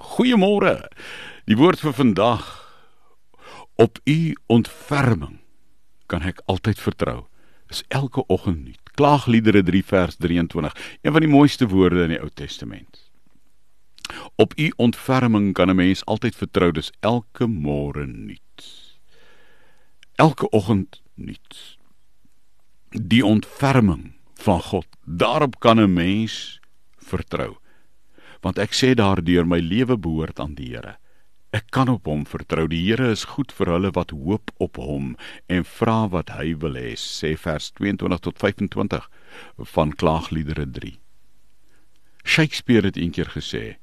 Goeiemôre. Die woord vir vandag op u ontferming kan ek altyd vertrou. Is elke oggend nuut. Klaagliedere 3 vers 23, een van die mooiste woorde in die Ou Testament. Op u ontferming kan 'n mens altyd vertrou, dis elke môre nuut. Elke oggend nuut. Die ontferming van God, daarop kan 'n mens vertrou want ek sê daardeur my lewe behoort aan die Here. Ek kan op hom vertrou. Die Here is goed vir hulle wat hoop op hom en vra wat hy wil hê, sê vers 22 tot 25 van Klaagliedere 3. Shakespeare het eendag gesê: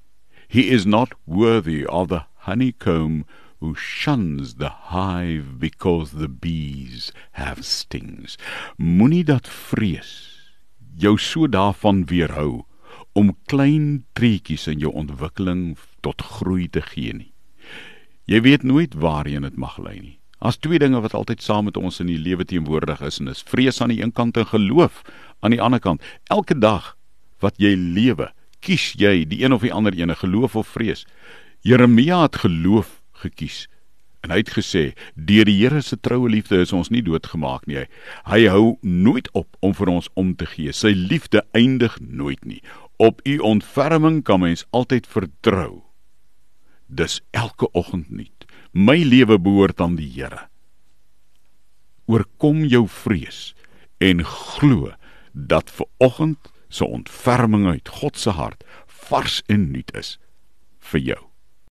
He is not worthy of the honeycomb who shuns the hive because the bees have stings. Moenie dat vrees jou so daarvan weerhou om klein treetjies in jou ontwikkeling tot groei te gee nie. Jy weet nooit waarheen dit mag lei nie. As twee dinge wat altyd saam met ons in die lewe teenwoordig is en is vrees aan die een kant en geloof aan die ander kant. Elke dag wat jy lewe, kies jy die een of die ander ene, geloof of vrees. Jeremia het geloof gekies. En hy het gesê: "Deur die Here se troue liefde is ons nie doodgemaak nie. Hy hou nooit op om vir ons om te gee. Sy liefde eindig nooit nie. Op u ontferming kan mens altyd vertrou. Dis elke oggend nuut. My lewe behoort aan die Here. Oorkom jou vrees en glo dat ver oggend se ontferming uit God se hart vars en nuut is vir jou.